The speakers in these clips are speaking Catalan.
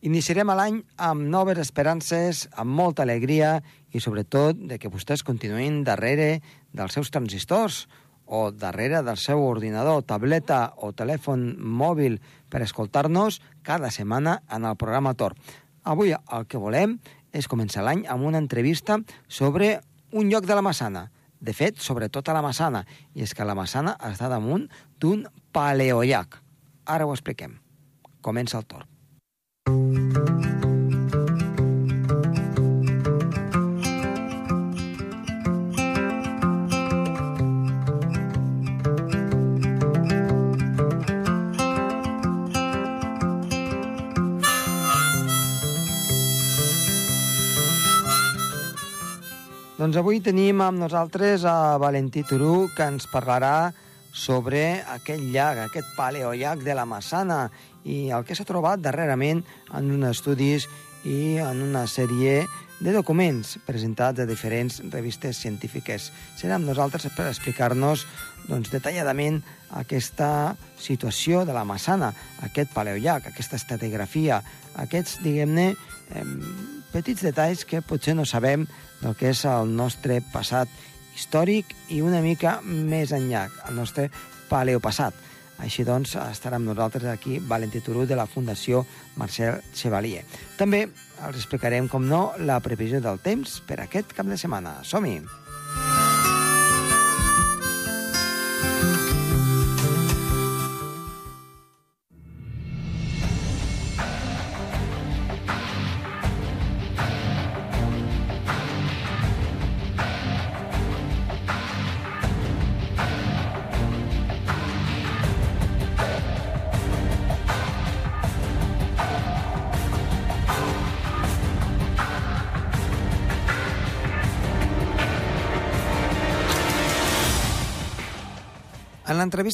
Iniciarem l'any amb noves esperances, amb molta alegria i sobretot de que vostès continuïn darrere dels seus transistors o darrere del seu ordinador, tableta o telèfon mòbil per escoltar-nos cada setmana en el programa Tor. Avui el que volem és començar l'any amb una entrevista sobre un lloc de la Massana. De fet, sobretot a la Massana. I és que la Massana està damunt d'un paleollac. Ara ho expliquem. Comença el Tor. Doncs avui tenim amb nosaltres a Valentí Turú, que ens parlarà sobre aquest llac, aquest paleollac de la Massana i el que s'ha trobat darrerament en uns estudis i en una sèrie de documents presentats a diferents revistes científiques. Serà amb nosaltres per explicar-nos doncs, detalladament aquesta situació de la Massana, aquest paleollac, aquesta estratigrafia, aquests, diguem-ne, eh, petits detalls que potser no sabem del que és el nostre passat històric i una mica més enllà, el nostre paleopassat. Així doncs, estarà amb nosaltres aquí Valentí Turú de la Fundació Marcel Chevalier. També els explicarem, com no, la previsió del temps per aquest cap de setmana. Som-hi!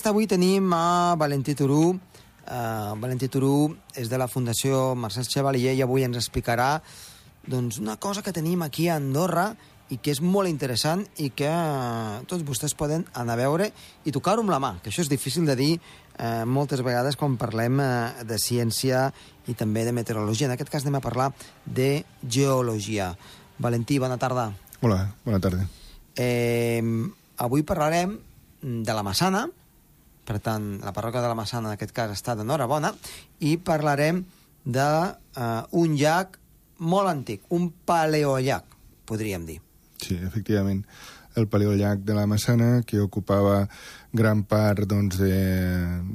En l'entrevista avui tenim a Valentí Turú. Uh, Valentí Turú és de la Fundació Marcel Chevalier i avui ens explicarà doncs, una cosa que tenim aquí a Andorra i que és molt interessant i que uh, tots vostès poden anar a veure i tocar-ho amb la mà, que això és difícil de dir uh, moltes vegades quan parlem uh, de ciència i també de meteorologia. En aquest cas anem a parlar de geologia. Valentí, bona tarda. Hola, bona tarda. Eh, avui parlarem de la Massana, per tant, la parròquia de la Massana en aquest cas està d'enhorabona, i parlarem d'un uh, un llac molt antic, un paleollac, podríem dir. Sí, efectivament. El paleollac de la Massana, que ocupava gran part doncs, de,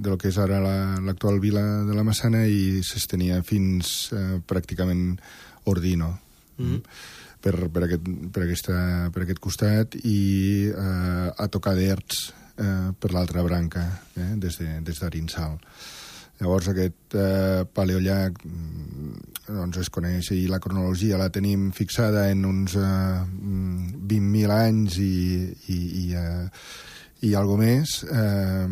de lo que és ara l'actual la, vila de la Massana i s'estenia fins eh, pràcticament Ordino. Mm -hmm. per, per, aquest, per, aquesta, per aquest costat i eh, a tocar d'Erts eh, per l'altra branca, eh, des d'Arinsal. De, Llavors aquest eh, paleollac mm, doncs es coneix i la cronologia la tenim fixada en uns eh, 20.000 anys i, i, i, eh, i algo més eh,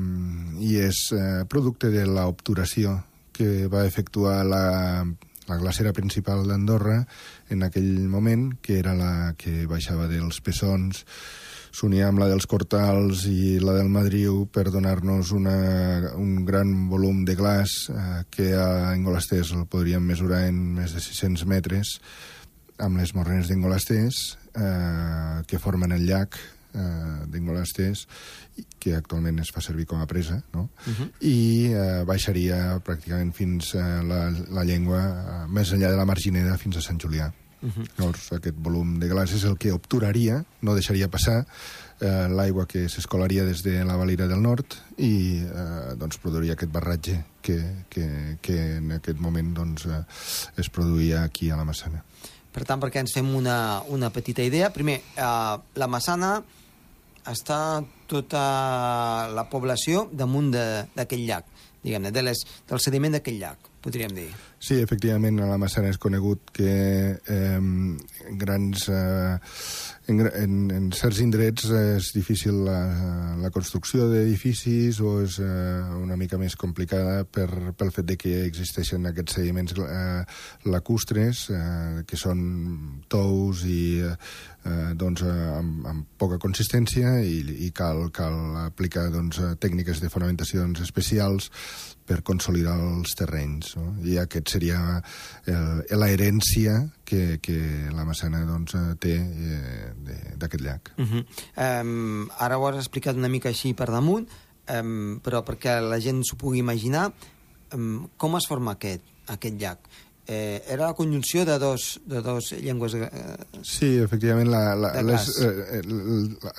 i és eh, producte de l'obturació que va efectuar la, la glacera principal d'Andorra en aquell moment, que era la que baixava dels Pessons s'unia amb la dels Cortals i la del Madriu per donar-nos un gran volum de glaç eh, que a Engolasters el podríem mesurar en més de 600 metres amb les morrenes d'Engolasters eh, que formen el llac eh, d'Engolasters que actualment es fa servir com a presa, no? Uh -huh. i eh, baixaria pràcticament fins a la, la llengua, eh, més enllà de la Margineda, fins a Sant Julià. Uh -huh. Llavors, aquest volum de glaç és el que obturaria, no deixaria passar eh, l'aigua que s'escolaria des de la Valira del Nord i eh, doncs, produiria aquest barratge que, que, que en aquest moment doncs, eh, es produïa aquí a la Massana. Per tant, perquè ens fem una, una petita idea, primer, eh, la Massana està tota la població damunt d'aquest llac, diguem-ne, de les, del sediment d'aquest llac podríem dir. Sí, efectivament, a la Massana és conegut que eh, grans... Eh, en, en, en certs indrets és difícil la, la construcció d'edificis o és eh, una mica més complicada per, pel fet de que existeixen aquests sediments eh, lacustres, eh, que són tous i eh, doncs, eh, amb, amb poca consistència i, i cal, cal aplicar doncs, tècniques de fonamentacions especials per consolidar els terrenys. No? I aquest seria l'herència que, que la Massana doncs, té eh, d'aquest llac. Uh -huh. um, ara ho has explicat una mica així per damunt, um, però perquè la gent s'ho pugui imaginar, um, com es forma aquest, aquest llac? Eh, era la conjunció de dos, de dos llengües... Eh, sí, efectivament, la, la, les, eh,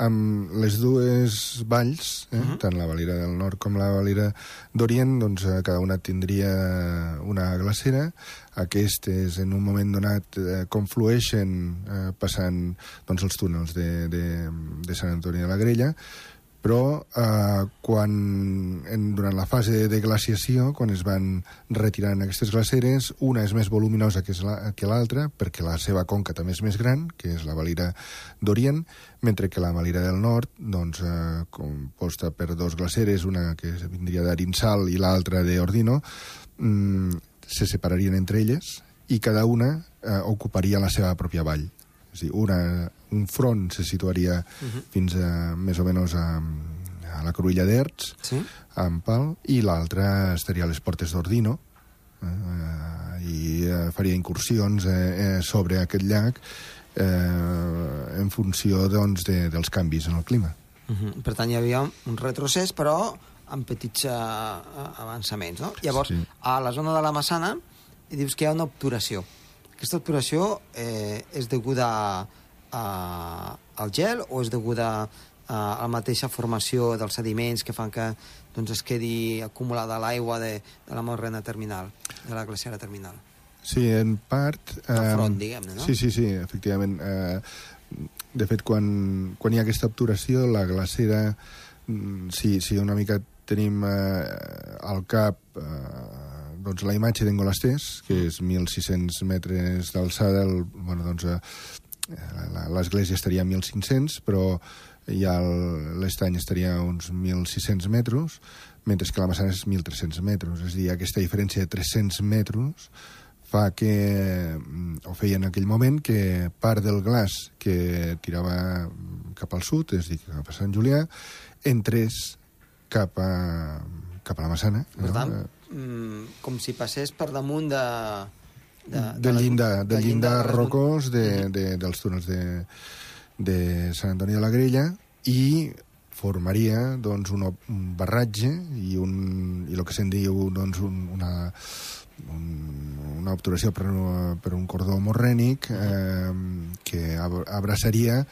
amb les dues valls, eh, uh -huh. tant la Valira del Nord com la Valira d'Orient, doncs eh, cada una tindria una glacera. Aquestes, en un moment donat, eh, conflueixen eh, passant doncs, els túnels de, de, de Sant Antoni de la Grella, però eh, quan, en, durant la fase de glaciació, quan es van retirant aquestes glaceres, una és més voluminosa que, la, que l'altra, perquè la seva conca també és més gran, que és la Valira d'Orient, mentre que la Valira del Nord, doncs, eh, composta per dos glaceres, una que vindria d'Arinsal i l'altra d'Ordino, mm, se separarien entre elles i cada una eh, ocuparia la seva pròpia vall. És dir, una, un front se situaria uh -huh. fins a, més o menys a, a la Cruïlla d'Erts, sí? en Pal, i l'altra estaria a les Portes d'Ordino, eh, i eh, faria incursions eh, eh, sobre aquest llac eh, en funció doncs, de, dels canvis en el clima. Uh -huh. Per tant, hi havia un retrocés, però amb petits uh, avançaments, no? Llavors, sí. a la zona de la Massana, dius que hi ha una obturació. Aquesta obturació eh, és deguda a, a, al gel o és deguda a, a la mateixa formació dels sediments que fan que doncs, es quedi acumulada l'aigua de, de la morrena terminal, de la glaciara terminal? Sí, en part... Eh, el front, diguem-ne, no? Sí, sí, sí, efectivament. Eh, de fet, quan, quan hi ha aquesta obturació, la glacera, mm, si, si una mica tenim eh, al cap eh, doncs, la imatge d'en Golastès, que és 1.600 metres d'alçada, bueno, doncs, eh, l'església estaria a 1.500, però ja l'estany estaria a uns 1.600 metres, mentre que la Massana és 1.300 metres. És a dir, aquesta diferència de 300 metres fa que, mm, o feia en aquell moment, que part del glaç que tirava cap al sud, és a dir, cap a Sant Julià, entrés cap a, cap a la Massana. Per no? tant, mm, com si passés per damunt de... De, de, del llindar, del llindar rocós de, de, dels túnels de, de Sant Antoni de la Grella i formaria doncs, un, un barratge i, un, i el que se'n diu doncs, un, una, un, una obturació per, per un cordó morrènic eh, que abraçaria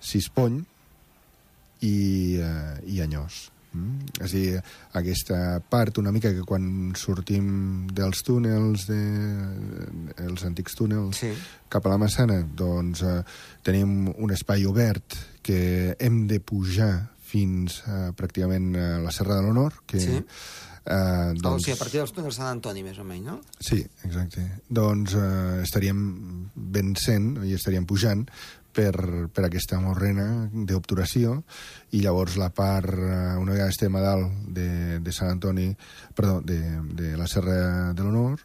Sispony i, eh, i Anyós. Mm? És a dir, aquesta part una mica que quan sortim dels túnels, de, els antics túnels, sí. cap a la Massana, doncs eh, tenim un espai obert que hem de pujar fins eh, pràcticament a la Serra de l'Honor, que... Sí. Eh, doncs... O sigui, a partir dels túnels de Sant Antoni, més o menys, no? Sí, exacte. Doncs eh, estaríem vencent i estaríem pujant per, per aquesta morrena d'obturació i llavors la part, eh, una vegada estem a dalt de, de Sant Antoni, perdó, de, de la Serra de l'Honor,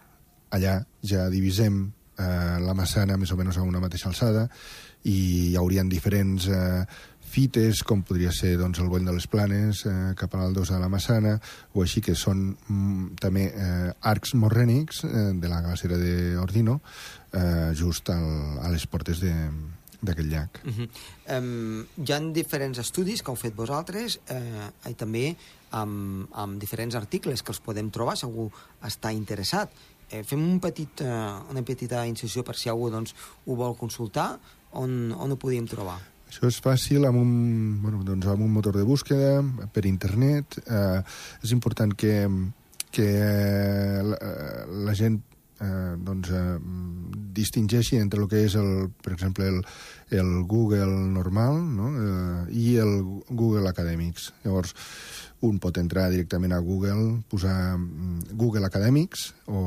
allà ja divisem eh, la Massana més o menys a una mateixa alçada i hi haurien diferents eh, fites, com podria ser doncs, el Boll de les Planes, eh, cap a l'Aldosa de la Massana, o així que són mm, també eh, arcs morrènics eh, de la glacera d'Ordino, eh, just al, a les portes de, d'aquest llac. Uh -huh. um, hi ha diferents estudis que heu fet vosaltres eh, i també amb, amb diferents articles que els podem trobar si algú està interessat. Eh, fem un petit, uh, una petita incisió per si algú doncs, ho vol consultar, on, on ho podíem trobar? Això és fàcil amb un, bueno, doncs amb un motor de búsqueda, per internet. Eh, és important que, que la, la gent eh, doncs, eh, distingeixi entre el que és, el, per exemple, el, el Google normal no? eh, i el Google Academics. Llavors, un pot entrar directament a Google, posar mm, Google Academics o,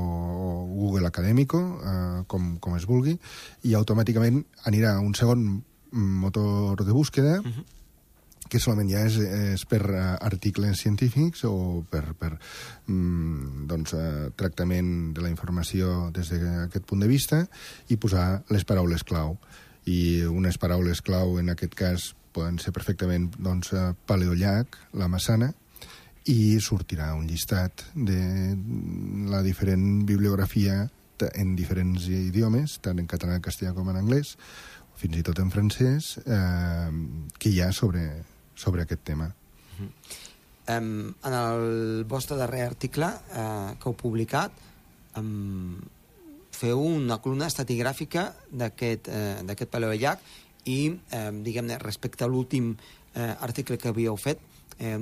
Google Académico, eh, com, com es vulgui, i automàticament anirà a un segon motor de búsqueda uh -huh que solament ja és, és per uh, articles científics o per, per mm, doncs, uh, tractament de la informació des d'aquest punt de vista i posar les paraules clau. I unes paraules clau en aquest cas poden ser perfectament doncs, uh, paleollac, la Massana, i sortirà un llistat de la diferent bibliografia en diferents idiomes, tant en català, en castellà com en anglès, fins i tot en francès, eh, que hi ha sobre, sobre aquest tema. Uh -huh. um, en el vostre darrer article eh, que heu publicat, um, feu una columna estatigràfica d'aquest eh, paleollac i, eh, diguem-ne, respecte a l'últim eh, article que havíeu fet, eh,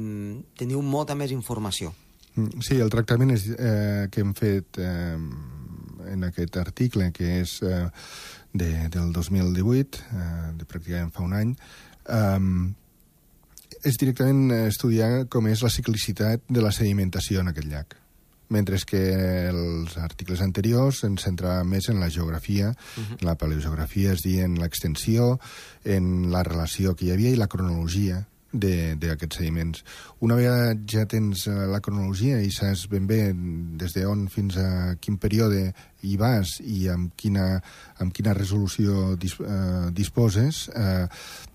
teniu molta més informació. Mm, sí, el tractament és, eh, que hem fet eh, en aquest article, que és eh, de, del 2018, eh, de pràcticament fa un any, eh, és directament estudiar com és la ciclicitat de la sedimentació en aquest llac mentre que els articles anteriors ens centrava més en la geografia, uh -huh. la paleogeografia, és dir, en l'extensió, en la relació que hi havia i la cronologia d'aquests sediments. Una vegada ja tens uh, la cronologia i saps ben bé des d'on fins a quin període hi vas i amb quina, amb quina resolució dis, uh, disposes, uh,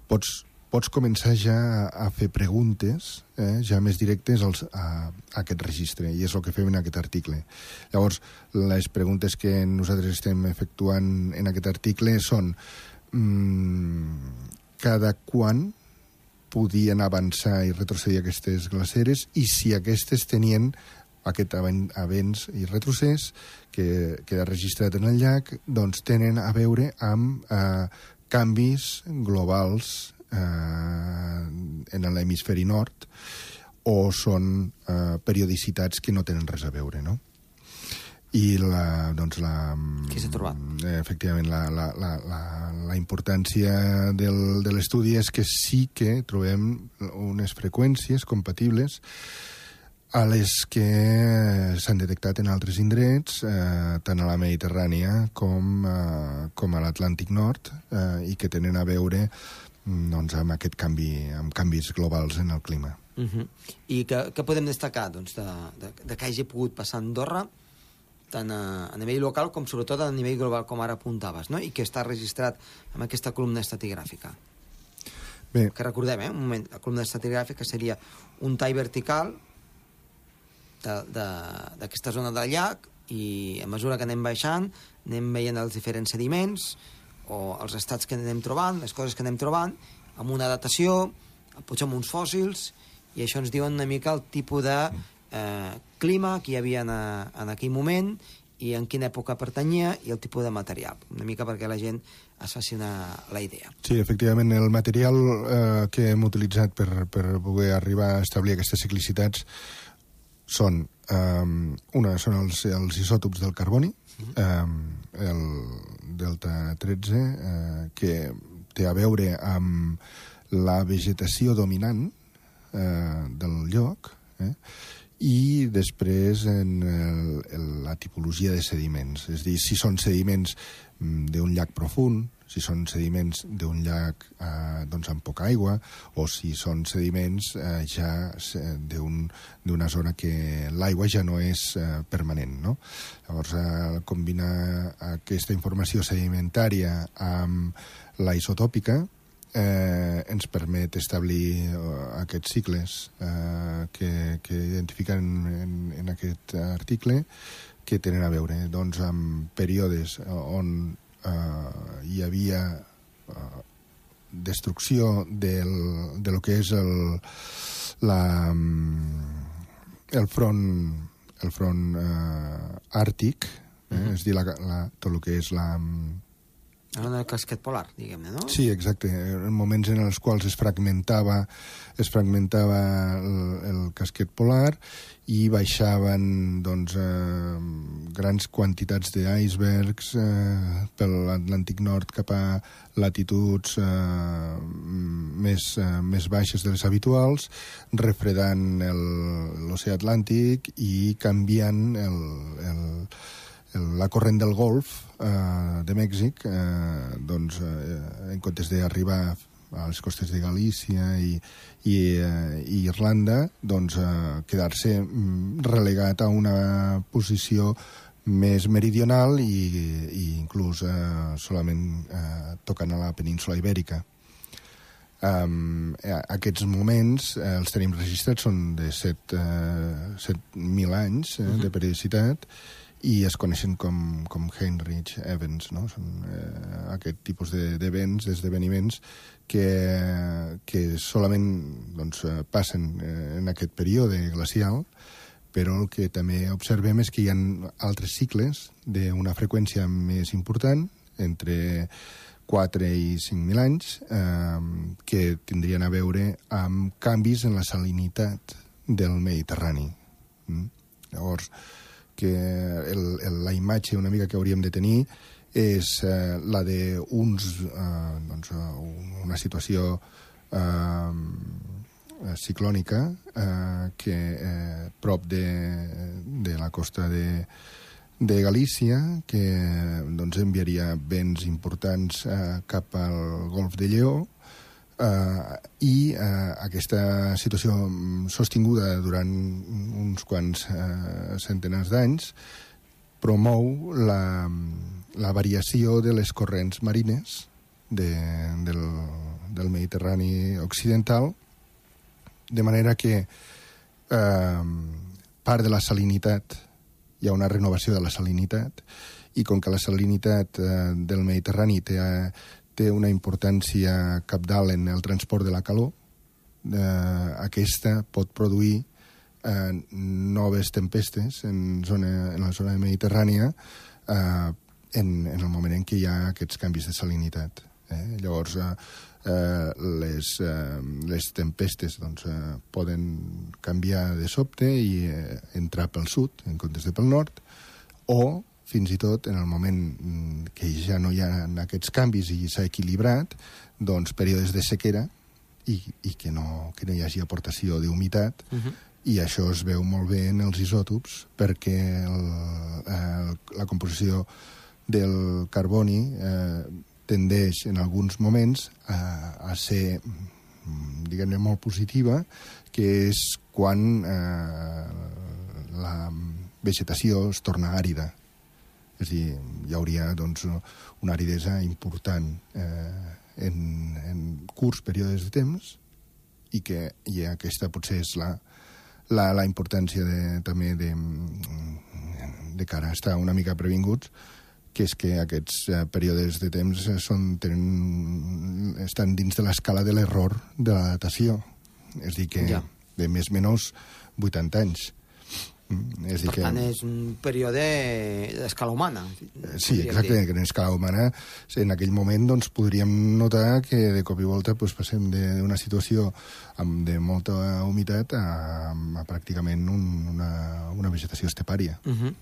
pots pots començar ja a, fer preguntes eh, ja més directes als, a, a aquest registre, i és el que fem en aquest article. Llavors, les preguntes que nosaltres estem efectuant en aquest article són mmm, cada quan podien avançar i retrocedir aquestes glaceres i si aquestes tenien aquest avenç i retrocés que queda registrat en el llac, doncs tenen a veure amb eh, canvis globals eh, en l'hemisferi nord o són eh, periodicitats que no tenen res a veure, no? i la, doncs la... Què s'ha trobat? Eh, efectivament, la, la, la, la, la importància del, de l'estudi és que sí que trobem unes freqüències compatibles a les que s'han detectat en altres indrets, eh, tant a la Mediterrània com, eh, com a l'Atlàntic Nord, eh, i que tenen a veure doncs, amb aquest canvi, amb canvis globals en el clima. Uh -huh. I què, què podem destacar doncs, de, de, de que hagi pogut passar a Andorra tant a, a nivell local com sobretot a nivell global, com ara apuntaves, no? i que està registrat amb aquesta columna estatigràfica. Bé. Que recordem, eh, un moment, la columna estatigràfica seria un tall vertical d'aquesta zona del llac i a mesura que anem baixant anem veient els diferents sediments o els estats que anem trobant, les coses que anem trobant, amb una datació, potser amb uns fòssils, i això ens diuen una mica el tipus de eh, clima que hi havia en, en aquell moment i en quina època pertanyia i el tipus de material, una mica perquè la gent es faci una, la idea. Sí, efectivament, el material eh, que hem utilitzat per, per poder arribar a establir aquestes ciclicitats són, eh, una, són els, els isòtops del carboni, eh, el delta 13, eh, que té a veure amb la vegetació dominant eh, del lloc, eh, i després en el, el, la tipologia de sediments, és a dir, si són sediments mm, d'un llac profund, si són sediments d'un llac eh, doncs amb poca aigua o si són sediments eh, ja d'una un, zona que l'aigua ja no és eh, permanent. No? Llavors, eh, combinar aquesta informació sedimentària amb la isotòpica eh, ens permet establir uh, aquests cicles eh, que, que identifiquen en, en aquest article que tenen a veure doncs, amb períodes on eh, hi havia eh, destrucció del, de lo que és el, la, mm, el front, el front eh, àrtic, eh, mm -hmm. és dir, la, la, tot el que és la... El casquet polar, diguem-ne, no? Sí, exacte. En moments en els quals es fragmentava, es fragmentava el, el casquet polar i baixaven doncs, eh, grans quantitats d'icebergs eh, per l'Atlàntic Nord cap a latituds eh, més, eh, més baixes de les habituals, refredant l'oceà Atlàntic i canviant el, el, el, la corrent del Golf eh, de Mèxic, eh, doncs, eh, en comptes d'arribar a les costes de Galícia i, i, eh, i Irlanda, doncs eh, quedar-se mm, relegat a una posició més meridional i, i inclús eh, solament eh, tocant a la península ibèrica. Um, aquests moments eh, els tenim registrats, són de 7.000 uh, 7 anys eh, uh -huh. de periodicitat, i es coneixen com, com Heinrich Events, no? Són eh, aquest tipus d'events, de, d'esdeveniments que, que solament doncs, passen eh, en aquest període glacial, però el que també observem és que hi ha altres cicles d'una freqüència més important, entre 4 i 5.000 anys, eh, que tindrien a veure amb canvis en la salinitat del Mediterrani. Mm? Llavors, que el, el, la imatge una mica que hauríem de tenir és eh, la d'uns, eh, doncs, una situació eh, ciclònica eh, que eh, prop de, de la costa de, de Galícia, que doncs, enviaria vents importants eh, cap al golf de Lleó, eh, i eh, aquesta situació sostinguda durant uns quants eh, centenars d'anys promou la, la variació de les corrents marines de, del, del Mediterrani occidental, de manera que eh, part de la salinitat hi ha una renovació de la salinitat i com que la salinitat eh, del Mediterrani té, eh, té una importància capdalt en el transport de la calor, eh, aquesta pot produir eh, noves tempestes en, zona, en la zona mediterrània eh, en, en el moment en què hi ha aquests canvis de salinitat. Eh? Llavors, eh, eh, les, eh, les tempestes doncs, eh, poden canviar de sobte i eh, entrar pel sud en comptes de pel nord, o fins i tot en el moment mm, que ja no hi ha aquests canvis i s'ha equilibrat, doncs períodes de sequera i, i que, no, que no hi hagi aportació d'humitat, uh -huh. i això es veu molt bé en els isòtops perquè el, el, la composició del carboni eh, tendeix en alguns moments a, a ser, mm, diguem-ne, molt positiva, que és quan eh, la vegetació es torna àrida. És a dir, hi hauria doncs, una aridesa important eh, en, en curts períodes de temps i que i aquesta potser és la, la, la importància de, també de, de cara a estar una mica previnguts que és que aquests eh, períodes de temps eh, són, tenen, estan dins de l'escala de l'error de la datació. És dir, que ja. de més menys 80 anys. Mm, és per que... tant, és un període d'escala humana. Sí, exacte, dir. que en escala humana en aquell moment doncs, podríem notar que de cop i volta doncs, passem d'una situació amb de molta humitat a, a pràcticament un, una, una vegetació estepària. Uh -huh.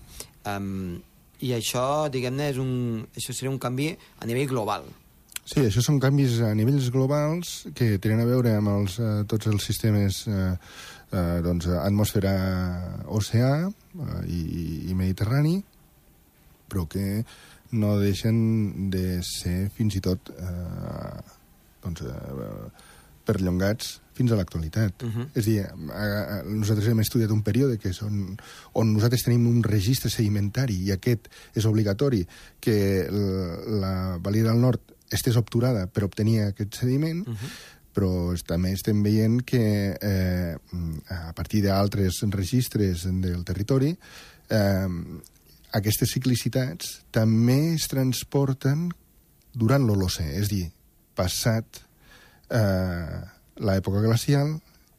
um, i això, diguem-ne, és un, això seria un canvi a nivell global. Sí, això són canvis a nivells globals que tenen a veure amb els, eh, tots els sistemes eh, eh, doncs, atmosfera oceà eh, i, i mediterrani, però que no deixen de ser fins i tot eh, doncs, eh, perllongats fins a l'actualitat. Uh mhm. -huh. És a dir, a, a, nosaltres hem estudiat un període que són, on nosaltres tenim un registre sedimentari i aquest és obligatori que la, la Valia del Nord estés obturada per obtenir aquest sediment, uh mhm. -huh però també estem veient que eh, a partir d'altres registres del territori eh, aquestes ciclicitats també es transporten durant l'Holocè, és dir, passat eh, l'època glacial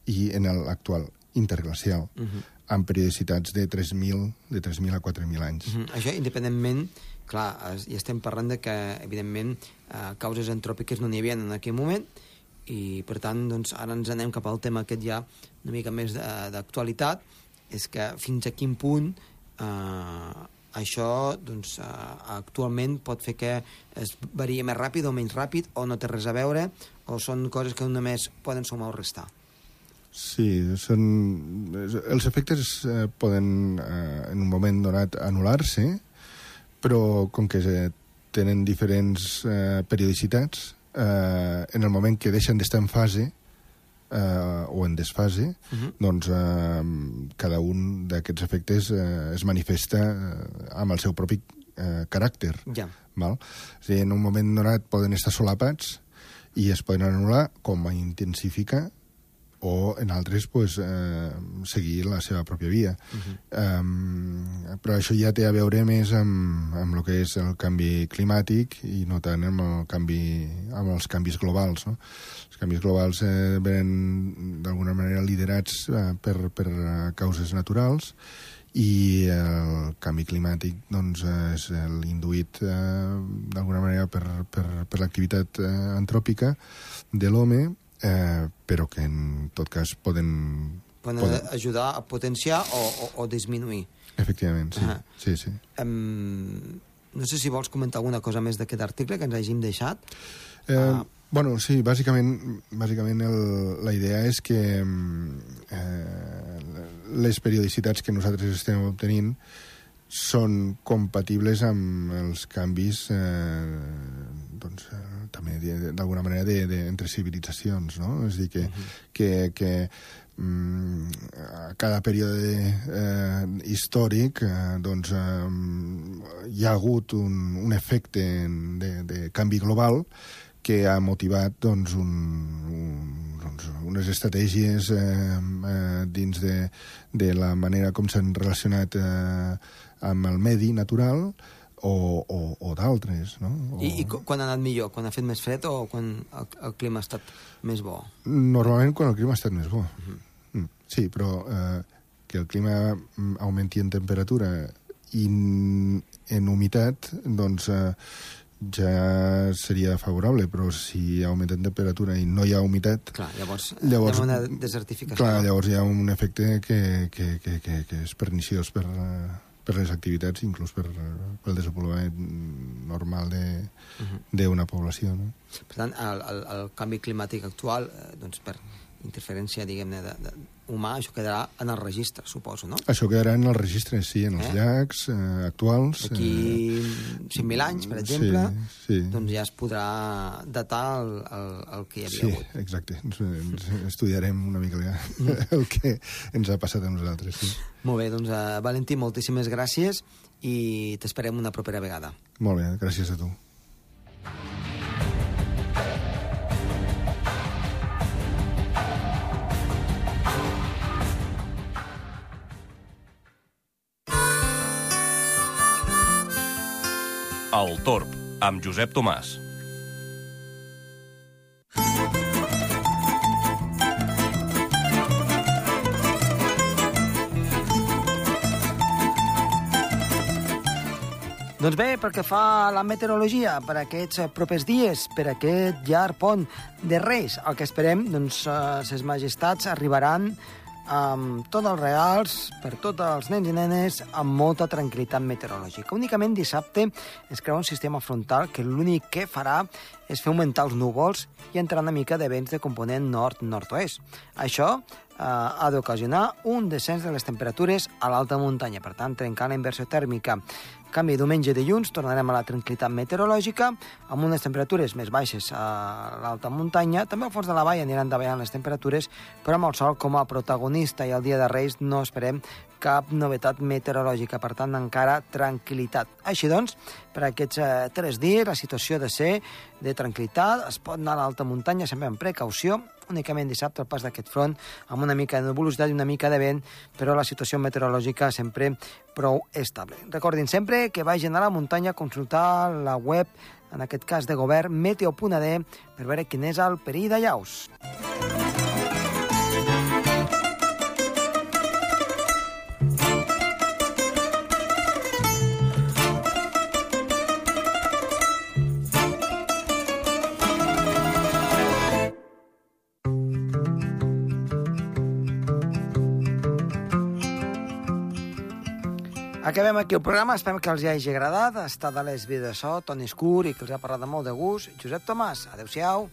i en l'actual interglacial, uh -huh. amb periodicitats de 3.000 de 3.000 a 4.000 anys. Uh -huh. Això, independentment, clar, i estem parlant de que, evidentment, eh, causes antròpiques no n'hi havia en aquell moment, i, per tant, doncs, ara ens anem cap al tema aquest ja una mica més d'actualitat, és que fins a quin punt eh, això doncs, eh, actualment pot fer que es varia més ràpid o menys ràpid, o no té res a veure, o són coses que només poden sumar o restar? Sí, són... els efectes eh, poden eh, en un moment donat anul·lar-se, però com que tenen diferents eh, periodicitats, eh, en el moment que deixen d'estar en fase eh, o en desfase, uh -huh. doncs eh, cada un d'aquests efectes eh, es manifesta eh, amb el seu propi eh, caràcter. Ja. Val? És dir, en un moment donat poden estar solapats i es poden anul·lar com a intensificar o en altres pues, eh, seguir la seva pròpia via. Uh -huh. um, però això ja té a veure més amb, amb el que és el canvi climàtic i no tant amb, el canvi, amb els canvis globals. No? Els canvis globals eh, venen d'alguna manera liderats eh, per, per causes naturals i el canvi climàtic doncs, és l'induït eh, d'alguna manera per, per, per l'activitat eh, antròpica de l'home eh, però que en tot cas poden... Poden, poden... ajudar a potenciar o, o, o disminuir. Efectivament, sí. Uh -huh. sí, sí. Um, no sé si vols comentar alguna cosa més d'aquest article que ens hàgim deixat. Eh, uh, bueno, sí, bàsicament, bàsicament el, la idea és que eh, les periodicitats que nosaltres estem obtenint són compatibles amb els canvis eh, doncs, eh, també d'alguna manera de, de, entre civilitzacions, no? És a dir, que, uh -huh. que, que mm, a cada període eh, històric eh, doncs, eh, hi ha hagut un, un efecte de, de canvi global que ha motivat doncs, un, un, doncs, unes estratègies eh, eh, dins de, de la manera com s'han relacionat eh, amb el medi natural o, o, o d'altres, no? O... I, I quan ha anat millor? Quan ha fet més fred o quan el, el clima ha estat més bo? Normalment quan el clima ha estat més bo. Uh -huh. Mm, sí, però eh, que el clima augmenti en temperatura i en humitat, doncs eh, ja seria favorable, però si augmenta en temperatura i no hi ha humitat... Clar, llavors, llavors hi ha una desertificació. Clar, llavors hi ha un efecte que, que, que, que, que és perniciós per, per les activitats, inclús per, pel desenvolupament normal d'una uh -huh. població. No? Per tant, el, el, el canvi climàtic actual, eh, doncs per interferència, diguem-ne, humà, això quedarà en el registre, suposo, no? Això quedarà en el registre, sí, en els eh? llacs eh, actuals. D'aquí eh, 5.000 anys, per exemple, sí, sí. doncs ja es podrà datar el, el, el que hi havia sí, hagut. Sí, exacte. Ens, ens estudiarem una mica ja el que ens ha passat a nosaltres, sí. Molt bé, doncs, uh, Valentí, moltíssimes gràcies i t'esperem una propera vegada. Molt bé, gràcies a tu. El Torb, amb Josep Tomàs. Doncs bé, perquè fa la meteorologia per aquests propers dies, per aquest llarg pont de Reis, el que esperem, doncs, eh, ses majestats arribaran amb tots els regals per tots els nens i nenes amb molta tranquil·litat meteorològica. Únicament dissabte es crea un sistema frontal que l'únic que farà és fer augmentar els núvols i entrar una mica de vents de component nord-nord-oest. Això eh, ha d'ocasionar un descens de les temperatures a l'alta muntanya, per tant, trencar la inversió tèrmica canvi, diumenge i dilluns tornarem a la tranquil·litat meteorològica, amb unes temperatures més baixes a l'alta muntanya. També al fons de la vall aniran davallant les temperatures, però amb el sol com a protagonista i el dia de Reis no esperem cap novetat meteorològica, per tant, encara tranquil·litat. Així doncs, per aquests eh, tres dies la situació de ser de tranquil·litat, es pot anar a l'alta muntanya sempre amb precaució, únicament dissabte el pas d'aquest front amb una mica de nebulositat i una mica de vent, però la situació meteorològica sempre prou estable. Recordin sempre que vagin a la muntanya a consultar la web, en aquest cas de govern, meteo.d, per veure quin és el perill de llaus. Acabem aquí el programa, esperem que els hagi agradat. Està de les vides de so, Toni Escur, i que els ha parlat de molt de gust. Josep Tomàs, adeu-siau.